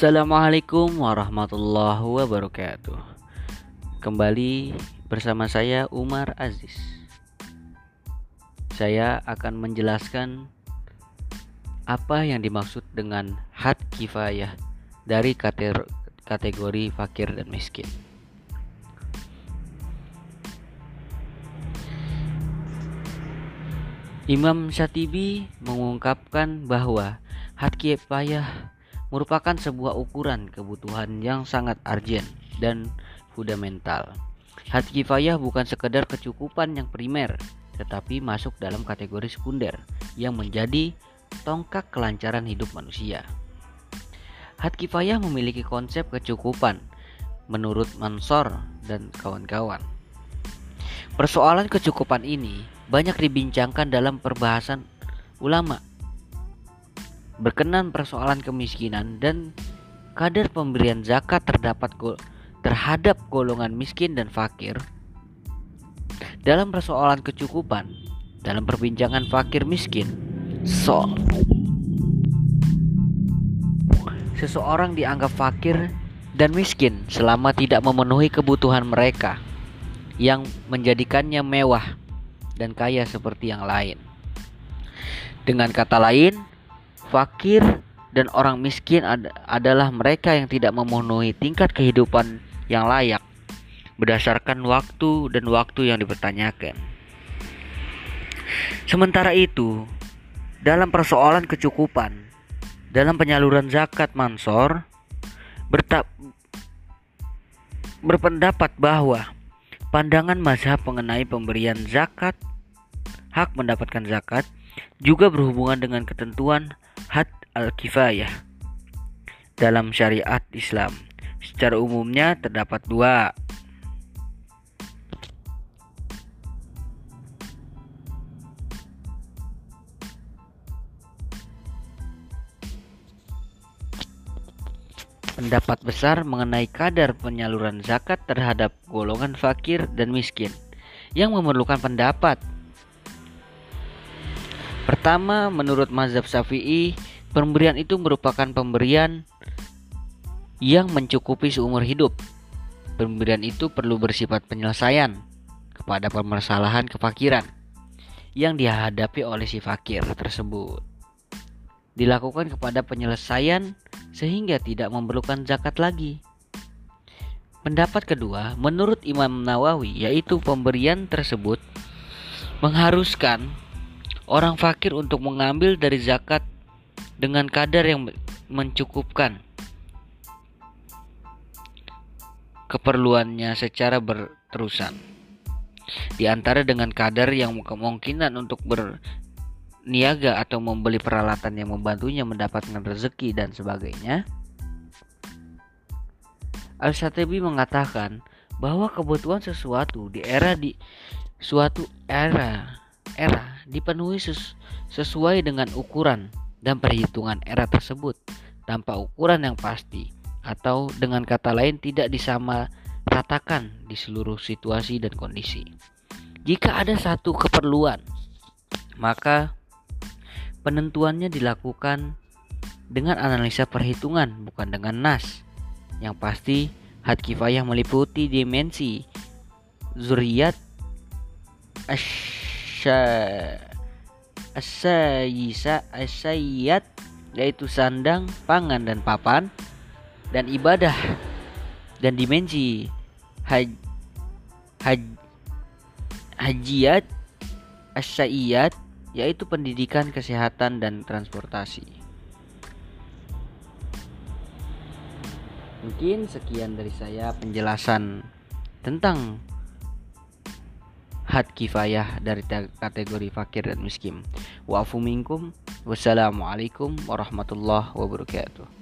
Assalamualaikum warahmatullahi wabarakatuh. Kembali bersama saya Umar Aziz. Saya akan menjelaskan apa yang dimaksud dengan had kifayah dari kategori fakir dan miskin. Imam Syatibi mengungkapkan bahwa had kifayah merupakan sebuah ukuran kebutuhan yang sangat urgent dan fundamental. Hati kifayah bukan sekedar kecukupan yang primer, tetapi masuk dalam kategori sekunder yang menjadi tongkat kelancaran hidup manusia. Hati kifayah memiliki konsep kecukupan menurut Mansor dan kawan-kawan. Persoalan kecukupan ini banyak dibincangkan dalam perbahasan ulama berkenan persoalan kemiskinan dan kadar pemberian zakat terdapat go terhadap golongan miskin dan fakir. Dalam persoalan kecukupan dalam perbincangan fakir miskin so seseorang dianggap fakir dan miskin selama tidak memenuhi kebutuhan mereka yang menjadikannya mewah dan kaya seperti yang lain. Dengan kata lain fakir dan orang miskin ad adalah mereka yang tidak memenuhi tingkat kehidupan yang layak berdasarkan waktu dan waktu yang dipertanyakan. Sementara itu, dalam persoalan kecukupan, dalam penyaluran zakat mansor, berpendapat bahwa pandangan mazhab mengenai pemberian zakat, hak mendapatkan zakat, juga berhubungan dengan ketentuan had al-kifayah dalam syariat Islam. Secara umumnya terdapat dua. Pendapat besar mengenai kadar penyaluran zakat terhadap golongan fakir dan miskin yang memerlukan pendapat Pertama, menurut mazhab Syafi'i, pemberian itu merupakan pemberian yang mencukupi seumur hidup. Pemberian itu perlu bersifat penyelesaian kepada permasalahan kefakiran yang dihadapi oleh si fakir tersebut. Dilakukan kepada penyelesaian sehingga tidak memerlukan zakat lagi. Pendapat kedua, menurut Imam Nawawi, yaitu pemberian tersebut mengharuskan orang fakir untuk mengambil dari zakat dengan kadar yang mencukupkan keperluannya secara berterusan. Di antara dengan kadar yang kemungkinan untuk berniaga atau membeli peralatan yang membantunya mendapatkan rezeki dan sebagainya. Al-Shatibi mengatakan bahwa kebutuhan sesuatu di era di suatu era era dipenuhi ses sesuai dengan ukuran dan perhitungan era tersebut tanpa ukuran yang pasti atau dengan kata lain tidak disamaratakan di seluruh situasi dan kondisi. Jika ada satu keperluan, maka penentuannya dilakukan dengan analisa perhitungan bukan dengan nas. Yang pasti had kifayah meliputi dimensi zuriat asayisa asayat yaitu sandang, pangan dan papan dan ibadah dan dimensi haj, haj hajiat asyiyat yaitu pendidikan, kesehatan dan transportasi. Mungkin sekian dari saya penjelasan tentang had kifayah dari kategori fakir dan miskin. Wa'fu minkum. Wassalamualaikum warahmatullahi wabarakatuh.